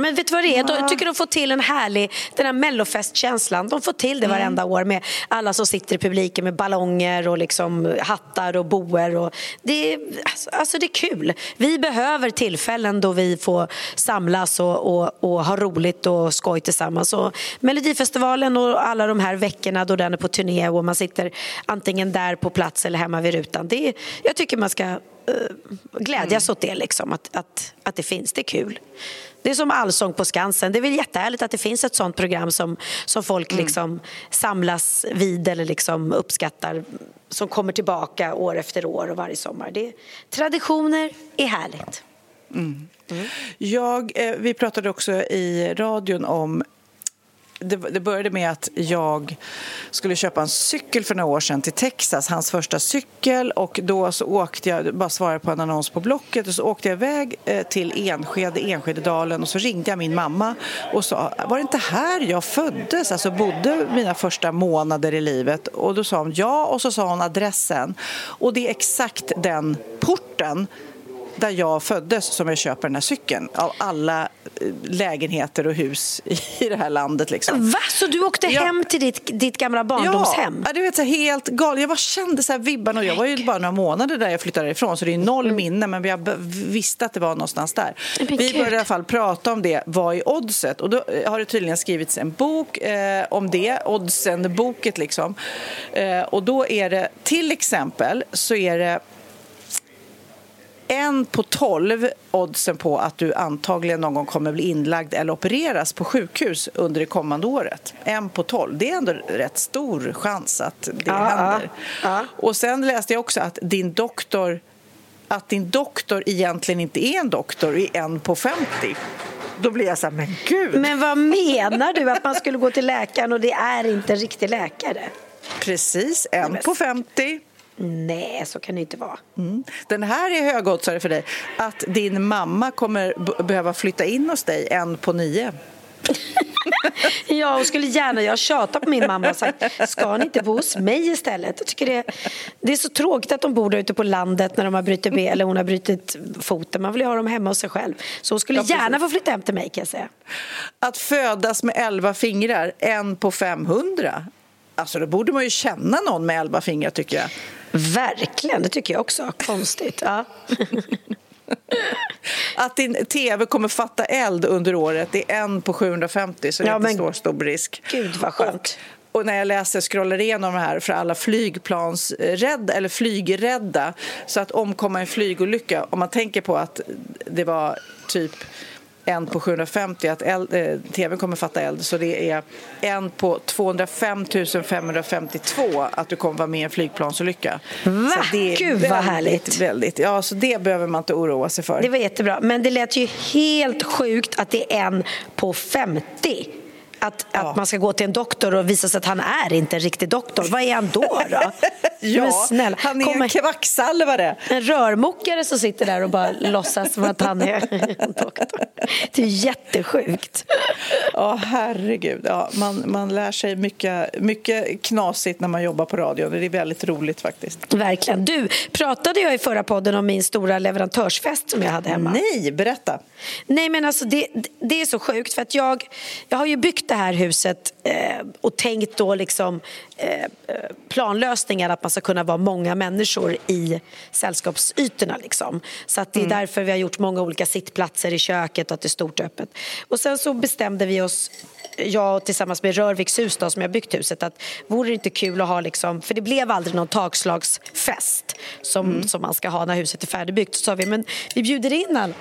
Men vet du vad det är? Jag tycker de får till en härlig, den här mellofestkänslan. De får till det varenda år med alla som sitter i publiken med ballonger och liksom hattar och boer. Och det, alltså, alltså det är kul. Vi behöver tillfällen då vi får samlas och, och, och ha roligt och skoj tillsammans. Och Melodifestivalen och alla de här veckorna då den är på turné och man sitter antingen där på plats eller hemma vid rutan. Det är, jag tycker man ska eh, glädjas åt det, liksom, att, att, att det finns. Det är kul. Det är som Allsång på Skansen. Det är väl jättehärligt att det finns ett sånt program som, som folk liksom samlas vid eller liksom uppskattar som kommer tillbaka år efter år och varje sommar. Det, traditioner är härligt. Jag, eh, vi pratade också i radion om det, det började med att jag skulle köpa en cykel för några år sedan till Texas, hans första cykel. Och då så åkte jag, bara svarade på en annons på Blocket, och så åkte jag iväg eh, till Enskede, Enskededalen och så ringde jag min mamma och sa, var det inte här jag föddes, alltså bodde mina första månader i livet? Och då sa hon ja, och så sa hon adressen. Och det är exakt den porten där jag föddes som jag köper den här cykeln av alla eh, lägenheter och hus i det här landet. Liksom. Va? Så du åkte Ja. hem till ditt, ditt gamla barndomshem? Ja, du vet, så här, helt galet. Jag bara kände så här vibbarna och jag var ju bara några månader där jag flyttade ifrån så det är noll minne men jag visste att det var någonstans där. Mm. Vi började i alla fall prata om det, vad är oddset? Och då eh, har det tydligen skrivits en bok eh, om det, oddsen-boket liksom. Eh, och då är det till exempel så är det en på tolv oddsen på att du antagligen någon gång kommer bli inlagd eller opereras på sjukhus under det kommande året. En på tolv. Det är ändå rätt stor chans att det Ja, händer. ja, ja. Och sen läste jag också att din doktor att din doktor egentligen inte är en doktor i en på 50. Då blir jag så här, men gud! Men vad menar du? Att man skulle gå till läkaren och det är inte en riktig läkare? Precis, en på 50. Nej, så kan det inte vara. Mm. Den här är högoddsare för dig. Att din mamma kommer behöva flytta in hos dig en på nio. Ja, och skulle gärna, jag har tjatat på min mamma och sagt ska ni inte bo hos mig istället? Jag tycker det, det är så tråkigt att de bor där ute på landet när de har brutit ben eller hon har brutit foten. Man vill ju ha dem hemma hos sig själv. Så hon skulle gärna få flytta hem till mig kan jag säga. Att födas med elva fingrar, en på 500. Alltså då borde man ju känna någon med elva fingrar tycker jag. Verkligen, det tycker jag också. Konstigt. Ja. Att din tv kommer fatta eld under året, det är en på 750 så det Ja, är inte men- stor, risk. Gud vad skönt. Och när jag läser, scrollar igenom det här för alla flygplansrädda eller flygrädda så att omkomma i en flygolycka, om man tänker på att det var typ en på 750, att eld, eh, tvn kommer fatta eld, så det är en på 205 552 att du kommer vara med i en flygplansolycka. Va? Så det är Gud, vad väldigt, härligt. Väldigt, ja, så det behöver man inte oroa sig för. Det var jättebra. Men det lät ju helt sjukt att det är en på 50. Att, att man ska gå till en doktor och visa sig att han är inte en riktig doktor. Vad är han då? då? Ja, han är en kvacksalvare. En rörmokare som sitter där och bara låtsas som att han är en doktor. Det är jättesjukt. Ja, herregud. Ja, man, man lär sig mycket, mycket knasigt när man jobbar på radio. Det är väldigt roligt faktiskt. Verkligen. Du, pratade jag i förra podden om min stora leverantörsfest som jag hade hemma? Nej, berätta. Nej, men alltså det, det är så sjukt för att jag, jag har ju byggt det här huset eh, och tänkt då liksom eh, planlösningar att man ska kunna vara många människor i sällskapsytorna liksom. Så att det är Mm. därför vi har gjort många olika sittplatser i köket och att det är stort öppet. Och sen så bestämde vi oss jag tillsammans med Rörviks hus då, som jag byggt huset att vore det inte kul att ha liksom, för det blev aldrig någon takslagsfest som, Mm. som man ska ha när huset är färdigbyggt. Så sa vi men vi bjuder in alla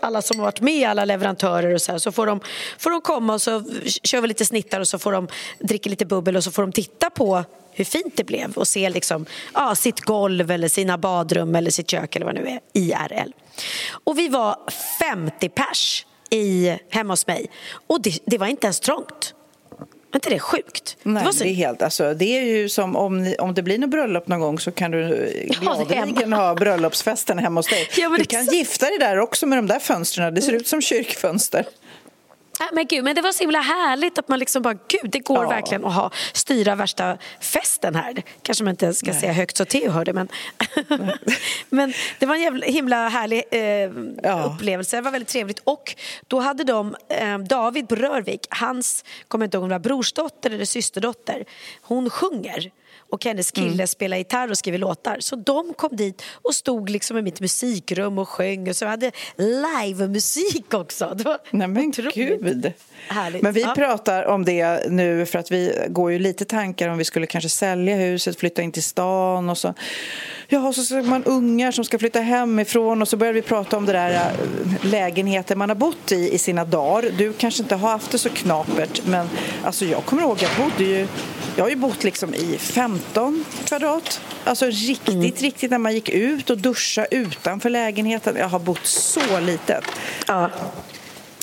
alla som har varit med, alla leverantörer och så här, så får de, får de komma och så kör vi lite snittar och så får de dricka lite bubbel och så får de titta på hur fint det blev och se liksom, ja, sitt golv eller sina badrum eller sitt kök eller vad det nu är, IRL. Och vi var 50 pers i, hemma hos mig och det, det var inte ens trångt. Var inte det sjukt? Nej, det så... det är helt, alltså, det är ju som om, ni, om det blir något bröllop någon gång så kan du gladeligen ha bröllopsfesten hemma hos dig. Ja, du kan exakt. gifta dig där också med de där fönstren. Det ser ut som kyrkfönster. Nej, Men, gud, men det var så himla härligt att man liksom bara, gud det går Ja. verkligen att ha, styra värsta festen här. Kanske man inte ska säga högt så Theo hörde men, men det var en jävla, himla härlig eh, upplevelse, det var väldigt trevligt. Och då hade de, eh, David på Rörvik, hans, kommer inte ihåg om det var brorsdotter eller systerdotter, hon sjunger och hennes kille Mm. spelar gitarr och skriver låtar. Så de kom dit och stod liksom i mitt musikrum och sjöng och så hade livemusik också. Det var Nej men otroligt gud. härligt. Men vi Ja. pratar om det nu för att vi går ju lite tankar om vi skulle kanske sälja huset, flytta in till stan och så. Ja, så ser man ungar som ska flytta hemifrån och så börjar vi prata om det där äh, lägenheten man har bott i i sina dagar. Du kanske inte har haft det så knapert men alltså jag kommer ihåg jag bodde ju jag har ju bott liksom i 15 kvadrat. Alltså riktigt, Mm. riktigt när man gick ut och duscha utanför lägenheten. Jag har bott så litet. Ja.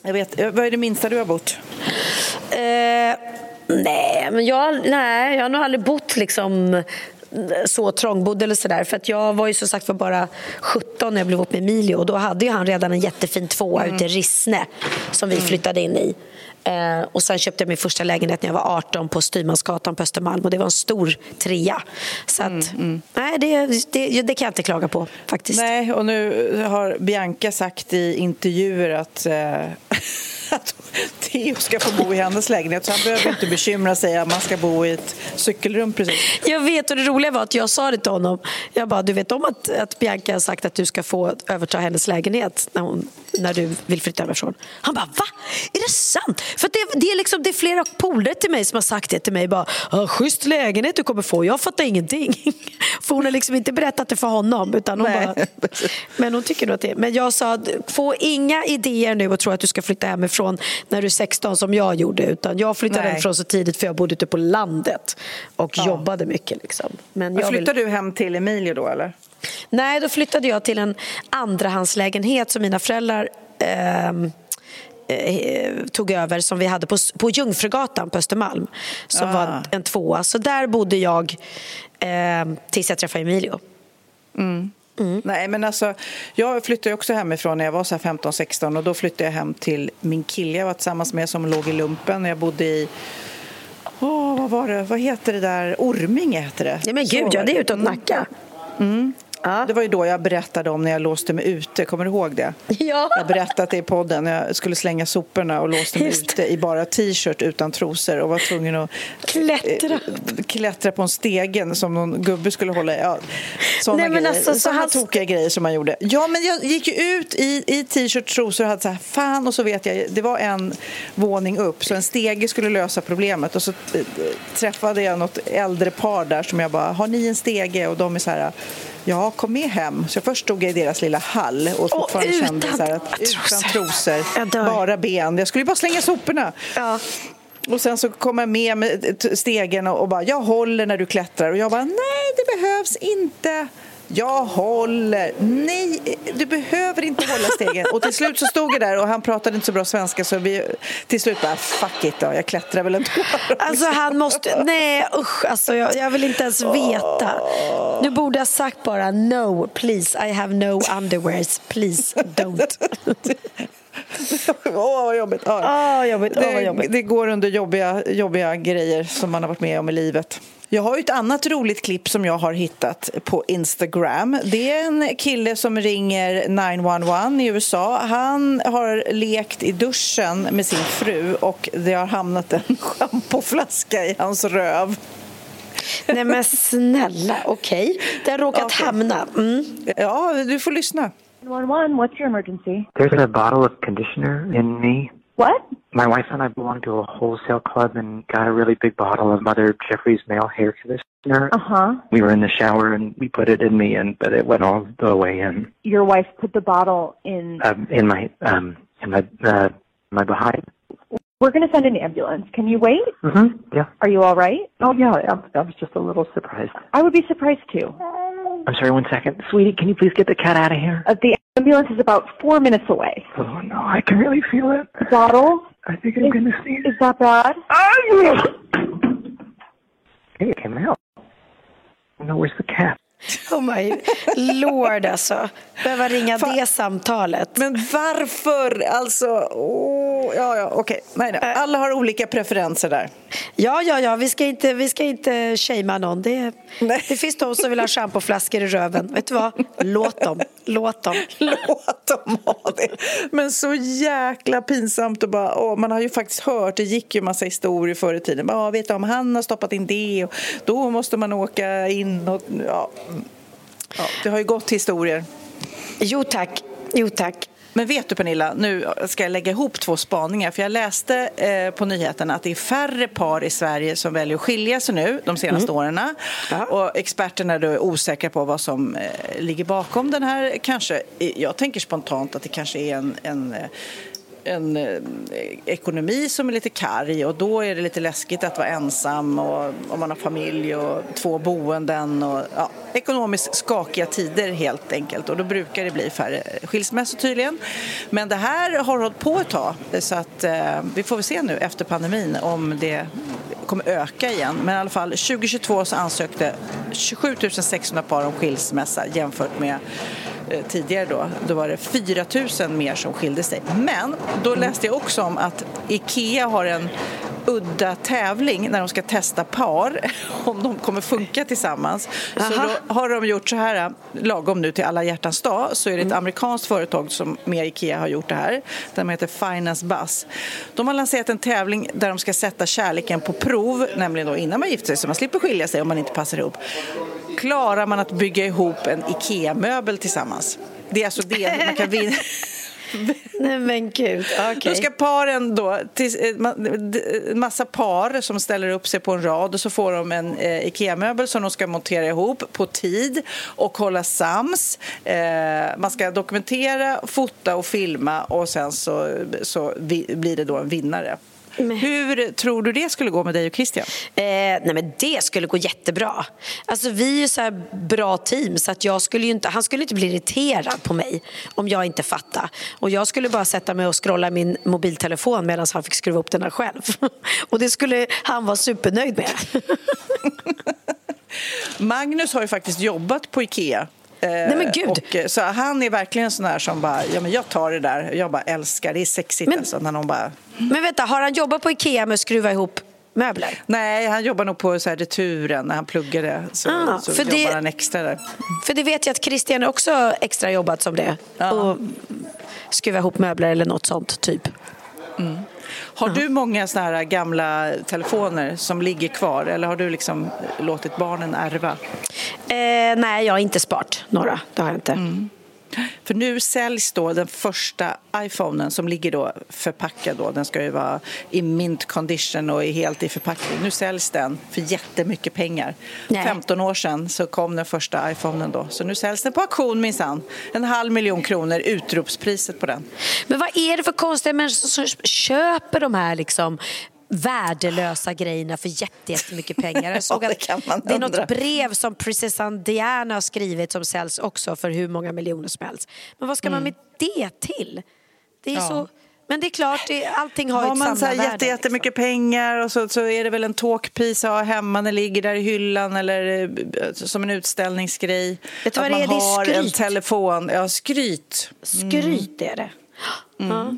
Jag vet, vad är det minsta du har bott? Eh, nej, men jag, nej, jag har nog aldrig bott liksom så trångbodd eller sådär. För att jag var ju som sagt för bara 17 när jag blev ihop med Emilio och då hade ju han redan en jättefin tvåa Mm. ute i Rissne som vi flyttade in i. Eh, och sen köpte jag min första lägenhet när jag var 18 på Styrmansgatan på Östermalm och det var en stor trea. Så att, nej, det, det, det kan jag inte klaga på faktiskt. Nej, och nu har Bianca sagt i intervjuer att, eh, att Theo ska få bo i hennes lägenhet så han behöver inte bekymra sig att man ska bo i ett cykelrum precis. Jag vet och det roliga var att jag sa det till honom. Jag bara, du vet om att, att Bianca har sagt att du ska få överta hennes lägenhet när, hon, när du vill flytta hemifrån. Han bara, va? Är det sant? För det, det, är liksom, det är flera polare till mig som har sagt det till mig. Bara, "Ah, Schysst lägenhet du kommer få. Jag fattar ingenting. För hon har liksom inte berättat det för honom. Utan hon bara, men hon tycker nog att det Men jag sa, få inga idéer nu och tro att du ska flytta hemifrån när du är 16 som jag gjorde. Utan jag flyttade Nej. hemifrån så tidigt för jag bodde ute på landet och jobbade mycket. Liksom. Men jag vill... flyttar du hem till Emilio då eller? Nej, då flyttade jag till en andrahandslägenhet som mina föräldrar ehm, eh, tog över som vi hade på, på Jungfrugatan på Östermalm som Ah. var en, tvåa. Så där bodde jag eh, tills jag träffade Emilio. Nej, men alltså, jag flyttade också hemifrån när jag var så här 15-16 och då flyttade jag hem till min kille jag var tillsammans med som låg i lumpen. Jag bodde i Åh, vad var det? Vad heter det där? Orminge heter det. Ja, men gud, ja, det är utåt Mm. Nacka. Det var ju då jag berättade om när jag låste mig ute. Kommer du ihåg det? Ja. Jag berättade det i podden när jag skulle slänga soporna och låste mig Just ute i bara t-shirt utan trosor och var tvungen att Klättra. eh, klättra på en stegen som någon gubbe skulle hålla i. Ja, sådana Nej, men grejer, alltså, så såna han- tokiga grejer som man gjorde. Ja, men jag gick ju ut i, i t-shirt, trosor och hade så här, fan och så vet jag, det var en våning upp så en stege skulle lösa problemet och så eh, träffade jag något äldre par där som jag bara, har ni en stege? Och de är så här, ja, kom med hem. Så först stod jag i deras lilla hall och fortfarande kände utan så här att utan trosor. Bara ben. Jag skulle ju bara slänga soporna. Ja. Och sen så kom jag med med stegen och och bara, jag håller när du klättrar. Och jag bara, nej det behövs inte. Jag håller. Nej, du behöver inte hålla stegen. Och till slut så stod jag där och han pratade inte så bra svenska så vi till slut bara fuck it då, jag klättrar väl ändå. Alltså han måste, nej usch, alltså jag, jag vill inte ens veta. Du borde ha sagt bara no, please, I have no underwears, please don't. Åh, vad jobbigt. Ja. Ah, jobbigt. Vad Det, jobbigt. det går under jobbiga, jobbiga grejer som man har varit med om i livet. Jag har ett annat roligt klipp som jag har hittat på Instagram. Det är en kille som ringer 911 i USA. Han har lekt i duschen med sin fru och det har hamnat en schampoflaska i hans röv. Nej men snälla, okej. Det har råkat Okej. hamna. Mm. Ja, du får lyssna. 911, what's your emergency? There's a bottle of conditioner in me. What? My wife and I belong to a wholesale club and got a really big bottle of Mother Jeffrey's male hair conditioner. Uh huh. We were in the shower and we put it in me, and but it went all the way in Your wife put the bottle in. um, in my um, in my uh, my behind. We're going to send an ambulance. Can you wait? Mm-hmm. Yeah. Are you all right? Oh yeah. I, I was just a little surprised. I would be surprised too. I'm sorry. One second, sweetie. Can you please get the cat out of here? Uh, the ambulance is about four minutes away. Oh no, I can really feel it. Bottle? I think I'm gonna sneeze. Is that bad? Hey, it came out. No, where's the cat? Oh my lord alltså. Behöva ringa det samtalet. Men varför? Alltså, åh, ja, ja, okej. Nej, nej. Alla har olika preferenser där. Ja, ja, ja, vi ska inte, vi ska inte shamea någon. Det, det finns de som vill ha schampoflaskor i röven. Vet du vad? Låt dem. Låt dem. Låt dem ha det. Men så jäkla pinsamt att bara, åh, man har ju faktiskt hört, det gick ju massa historier förr i tiden. Bara, vet du, om han har stoppat in det och då måste man åka in och ja. Ja det har ju gått historier. Jo tack, jo tack. Men vet du Pernilla, nu ska jag lägga ihop två spaningar. För jag läste eh, på nyheterna att det är färre par i Sverige som väljer att skilja sig nu de senaste åren. Och experterna är osäkra på vad som eh, ligger bakom den här. Kanske, jag tänker spontant att det kanske är en, en eh, en eh, ekonomi som är lite karg och då är det lite läskigt att vara ensam och om man har familj och två boenden och ja, ekonomiskt skakiga tider helt enkelt och då brukar det bli färre skilsmässor tydligen. Men det här har hållit på ett tag så att eh, vi får väl se nu efter pandemin om det kommer öka igen. Men i alla fall 2022 så ansökte 27 600 par om skilsmässa jämfört med tidigare då, då var det 4 000 mer som skilde sig. Men då läste jag också om att IKEA har en udda tävling när de ska testa par om de kommer funka tillsammans. Så Aha. då har de gjort så här, lagom nu till alla hjärtans dag, så är det ett amerikanskt företag som med IKEA har gjort det här. De heter Finance Bus. De har lanserat en tävling där de ska sätta kärleken på prov, nämligen då innan man gifter sig så man slipper skilja sig om man inte passar ihop. Klarar man att bygga ihop en IKEA-möbel tillsammans? Det är alltså det man kan vinna. Nej men gud, okej. Då ska paren då, eh, massa par som ställer upp sig på en rad och så får de en eh, IKEA-möbel som de ska montera ihop på tid och hålla sams. Eh, man ska dokumentera, fota och filma och sen så, så vi, blir det då en vinnare. Hur tror du det skulle gå med dig och Christian? Eh, nej men det skulle gå jättebra. Alltså vi är så bra team så att jag skulle inte, han skulle inte bli irriterad på mig om jag inte fattar. Och jag skulle bara sätta mig och scrolla min mobiltelefon medan han fick skruva upp den här själv. Och det skulle han vara supernöjd med. Magnus har ju faktiskt jobbat på IKEA. Eh, Nej, men gud. Och, eh, så han är verkligen sån här som bara, ja men jag tar det där. Jag bara älskar, det är sexigt Men- alltså när någon bara Men vänta, har han jobbat på Ikea med att skruva ihop möbler? Nej, han jobbar nog på så här returen när han pluggade. Så, Ah, så för det- han extra där. För det vet jag att Christian också extra jobbat som det. Och skruva ihop möbler eller något sånt typ. Har du många såna här gamla telefoner som ligger kvar eller har du liksom låtit barnen ärva? Eh, nej, jag har inte sparat några. Det har jag inte. För nu säljs då den första iPhonen som ligger då förpackad då. Den ska ju vara i mint condition och är helt i förpackning. Nu säljs den för jättemycket pengar. Nej. 15 år sedan så kom den första iPhonen då. Så nu säljs den på auktion minsann. En halv miljon kronor, utropspriset på den. Men vad är det för konstiga människor som köper de här liksom värdelösa grejerna för jätte- jättemycket pengar. Jag såg Ja, det att kan man det är något brev som prinsessan Diana har skrivit som säljs också för hur många miljoner som helst. Men vad ska man med det till? Det är Mm. Ja. så... Men det är klart, det, allting har, Har ett man så här samlarvärde. jätte, jättemycket pengar och så, så är det väl en talkpiece att ha hemma, den ligger där i hyllan eller eh, som en utställningsgrej. Vet du att vad det man är? Det är har en skryt. telefon. Ja, skryt. Skryt är det. Ja.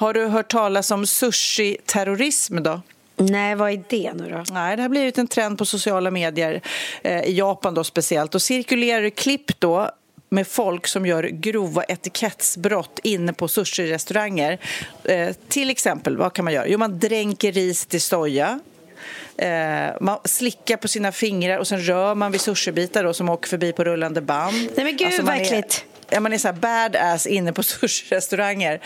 Har du hört talas om sushi-terrorism då? Nej, vad är det nu då? Nej, det har blivit en trend på sociala medier, eh, i Japan då speciellt. Och cirkulerar klipp då med folk som gör grova etikettsbrott inne på sushi-restauranger. Eh, till exempel, vad kan man göra? Jo, man dränker ris till soja. Eh, man slickar på sina fingrar och sen rör man vid sushibitar då, som åker förbi på rullande band. Nej, men gud, Alltså, vad äckligt. Ja, man är så här badass inne på sushi-restauranger.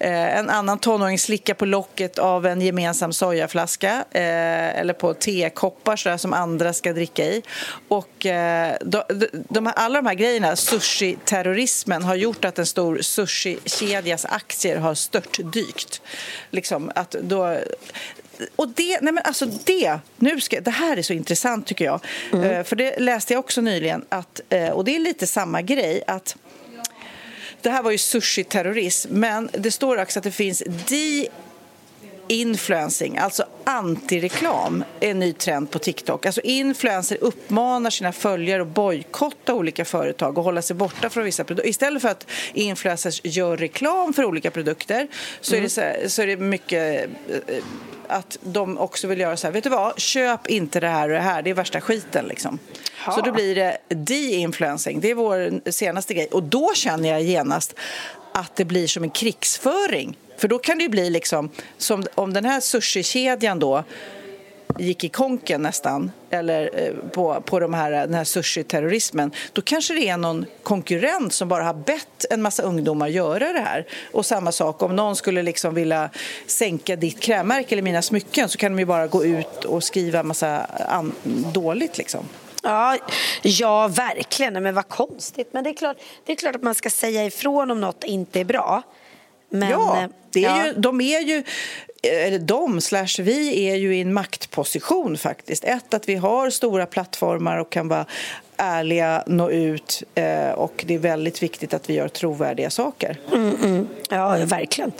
Eh, en annan tonåring slickar på locket av en gemensam sojaflaska eh, eller på tekoppar så där, som andra ska dricka i. Och, eh, de, de, här- alla de här grejerna, sushi-terrorismen, har gjort att en stor sushi-kedjas aktier har störtdykt. Liksom, att då, och det, nej men alltså det, nu ska, det här är så intressant tycker jag. Eh, för det läste jag också nyligen, att, eh, och det är lite samma grej, att det här var ju sushi-terrorism, men det står också att det finns de-influencing, alltså antireklam, är en ny trend på TikTok. Alltså influencer uppmanar sina följare att bojkotta olika företag och hålla sig borta från vissa produkter. Istället för att influencers gör reklam för olika produkter så, är, det så, här, så är det mycket eh, att de också vill göra så här, vet du vad, köp inte det här och det här, det är värsta skiten liksom. Så då blir det de-influencing, det är vår senaste grej. Och då känner jag genast att det blir som en krigsföring. För då kan det ju bli liksom, som om den här sushikedjan då gick i konken nästan, eller eh, på, på de här, den här sushi-terrorismen, då kanske det är någon konkurrent som bara har bett en massa ungdomar göra det här. Och samma sak, om någon skulle liksom vilja sänka ditt krämmärke eller mina smycken så kan de ju bara gå ut och skriva en massa an- dåligt liksom. Ja, ja, verkligen. Men vad konstigt. Men det är, klart, det är klart att man ska säga ifrån om något inte är bra. Men, ja, eh, det är ja. Ju, de är ju, eller de slash vi är ju i en maktposition faktiskt. Ett, att vi har stora plattformar och kan vara ärliga, nå ut eh, och det är väldigt viktigt att vi gör trovärdiga saker. Mm, mm. Ja, ja, verkligen.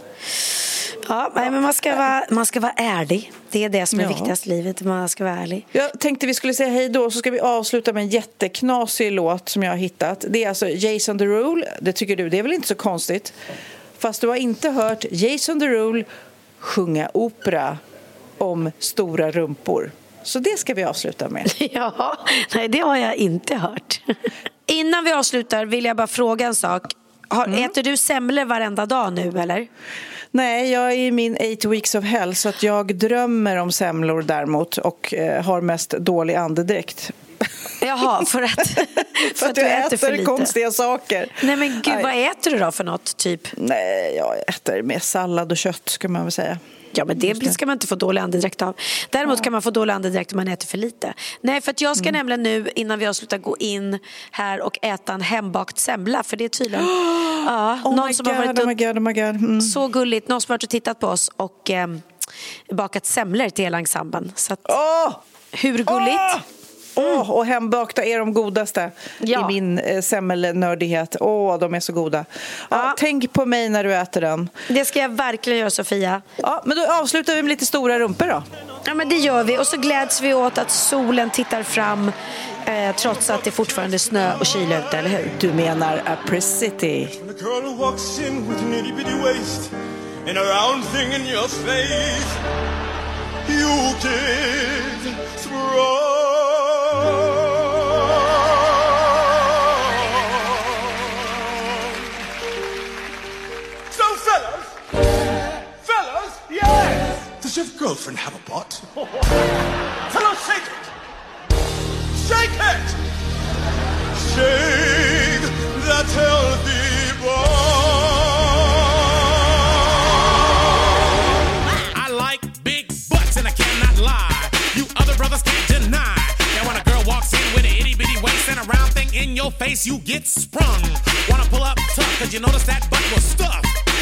Ja, nej, men man ska, vara, man ska vara ärlig. Det är det som är Ja. viktigast i livet. Man ska vara ärlig. Jag tänkte vi skulle säga hej då, så ska vi avsluta med en jätteknasig låt som jag har hittat. Det är alltså Jason Derulo. Det tycker du, det är väl inte så konstigt? Fast du har inte hört Jason Derulo sjunga opera om stora rumpor. Så det ska vi avsluta med. Ja, nej, det har jag inte hört. Innan vi avslutar vill jag bara fråga en sak. Har, Mm. Äter du semlor varenda dag nu eller? Nej, jag är i min eight weeks of hell så att jag drömmer om semlor däremot och eh, har mest dålig andedräkt. Jaha, för att, För att jag äter, konstiga saker. Nej men gud, Nej. vad äter du då för något typ? Nej, jag äter mer sallad och kött ska man väl säga. Ja men det ska man inte få dålig andedräkt av. Däremot kan man få dålig andedräkt om man äter för lite. Nej för att jag ska nämligen nu innan vi avslutar gå in här och äta en hembakt semla för det är tydligen ja, Oh någon som har God, varit oh my God, oh my God. Mm. så gulligt, någon som har varit och tittat på oss och ehm, bakat semlor till hela ensemblen. Så att, Åh! hur gulligt? Åh! Åh, och hembakta är de godaste Ja. i min eh, semmelnördighet. Åh, de är så goda. Ja, Tänk på mig när du äter den. Det ska jag verkligen göra Sofia. Ja, men då avslutar vi med lite stora rumpor då. Ja men det gör vi och så gläds vi åt att solen tittar fram eh, trots att det fortfarande är snö och kyla ute, eller hur? Du menar Apricity. And a round thing in your face, you did wrong. Does your girlfriend have a butt? fellas, shake it. Shake it. Shake that healthy I like big butts and I cannot lie. You other brothers can't deny. That when a girl walks in with an itty bitty waist and a round thing in your face, you get sprung. Wanna pull up tough, cause you notice that butt was stuffed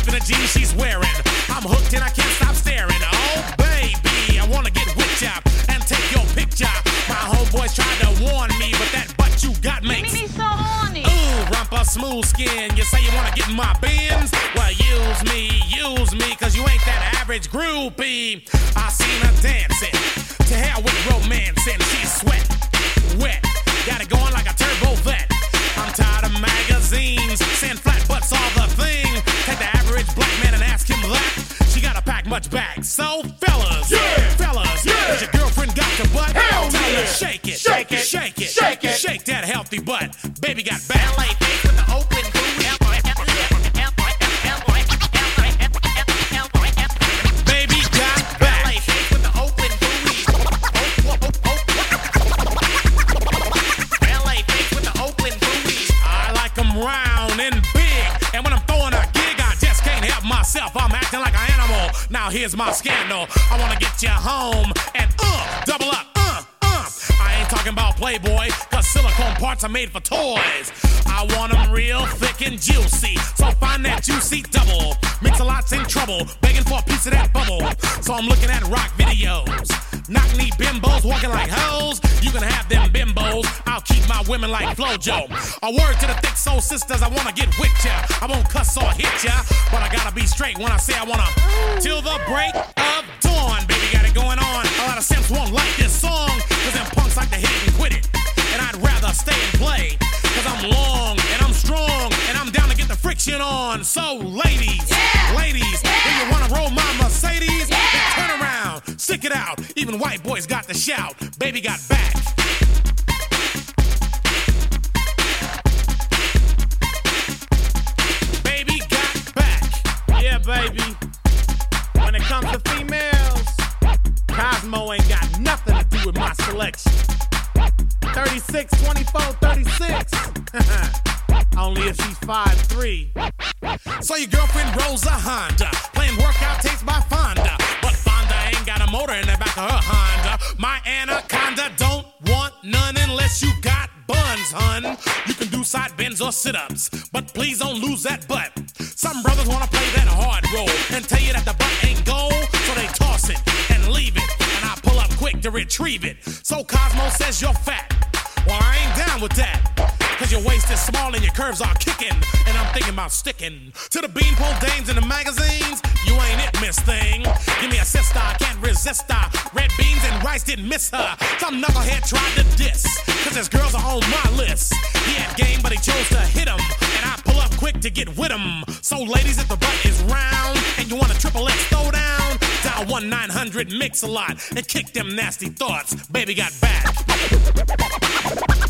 teeth in the jeans she's wearing. I'm hooked and I can't stop staring. Oh, baby, I wanna get whipped up and take your picture. My homeboys tried to warn me, but that butt you got makes me so horny. Ooh, rumpa smooth skin. You say you wanna get in my bins? Well, use me, use me, cause you ain't that average groupie. I seen her dancing to hell with romance, and she's sweat, wet. Got it going like a turbo vet. I'm tired of magazines, sand flat butt much back. So, fellas, yeah. fellas, has your girlfriend got your butt? Hell Tell yeah. shake it, Shake it. shake it, Shake it. shake that healthy butt. Baby got ballet I wanna get you home and uh, double up, uh, uh. I ain't talking about Playboy, cause silicone parts are made for toys. I want 'em real thick and juicy. So find that juicy double. Mix a lot's in trouble, begging for a piece of that bubble. So I'm looking at rock videos. Knock knee bimbos walking like hoes. You can have them bimbos. I'll keep my women like Flojo. A word to the thick soul sisters, I wanna get with ya. I won't cuss or hit ya, but I gotta be straight when I say I wanna. Till the break of dawn, it going on. A lot of simps won't like this song, cause them punks like to hit it and quit it. And I'd rather stay and play, cause I'm long and I'm strong, and I'm down to get the friction on. So, ladies, ladies, if you wanna roll my Mercedes, then turn around, stick it out. Even white boys got the shout. Baby got back. Baby got back. Yeah, baby. When it comes to females, Cosmo ain't got nothing to do with my selection. 36, 24, 36. Only if she's 5'3. So your girlfriend rolls a Honda, playing workout tapes by Fonda. But Fonda ain't got a motor in the back of her Honda. My anaconda don't want none unless you got buns, hun. You can do side bends or sit ups, but please don't lose that butt. Some brothers wanna play that hard role and tell you that the butt ain't gold, so they toss it and leave it. And I pull up quick to retrieve it. So Cosmo says you're fat. Well, I ain't down with that. Cause your waist is small and your curves are kicking. And I'm thinking about sticking to the beanpole dames in the magazines. You ain't it, miss thing. Give me a sister, I can't resist her. Red beans and rice didn't miss her. Some knucklehead tried to diss. Cause his girls are on my list. He had game, but he chose to hit him. And I pull up quick to get with him. So, ladies, if the butt is round and you want a triple X throwdown, dial 1 900 Mix a Lot and kick them nasty thoughts. Baby got back.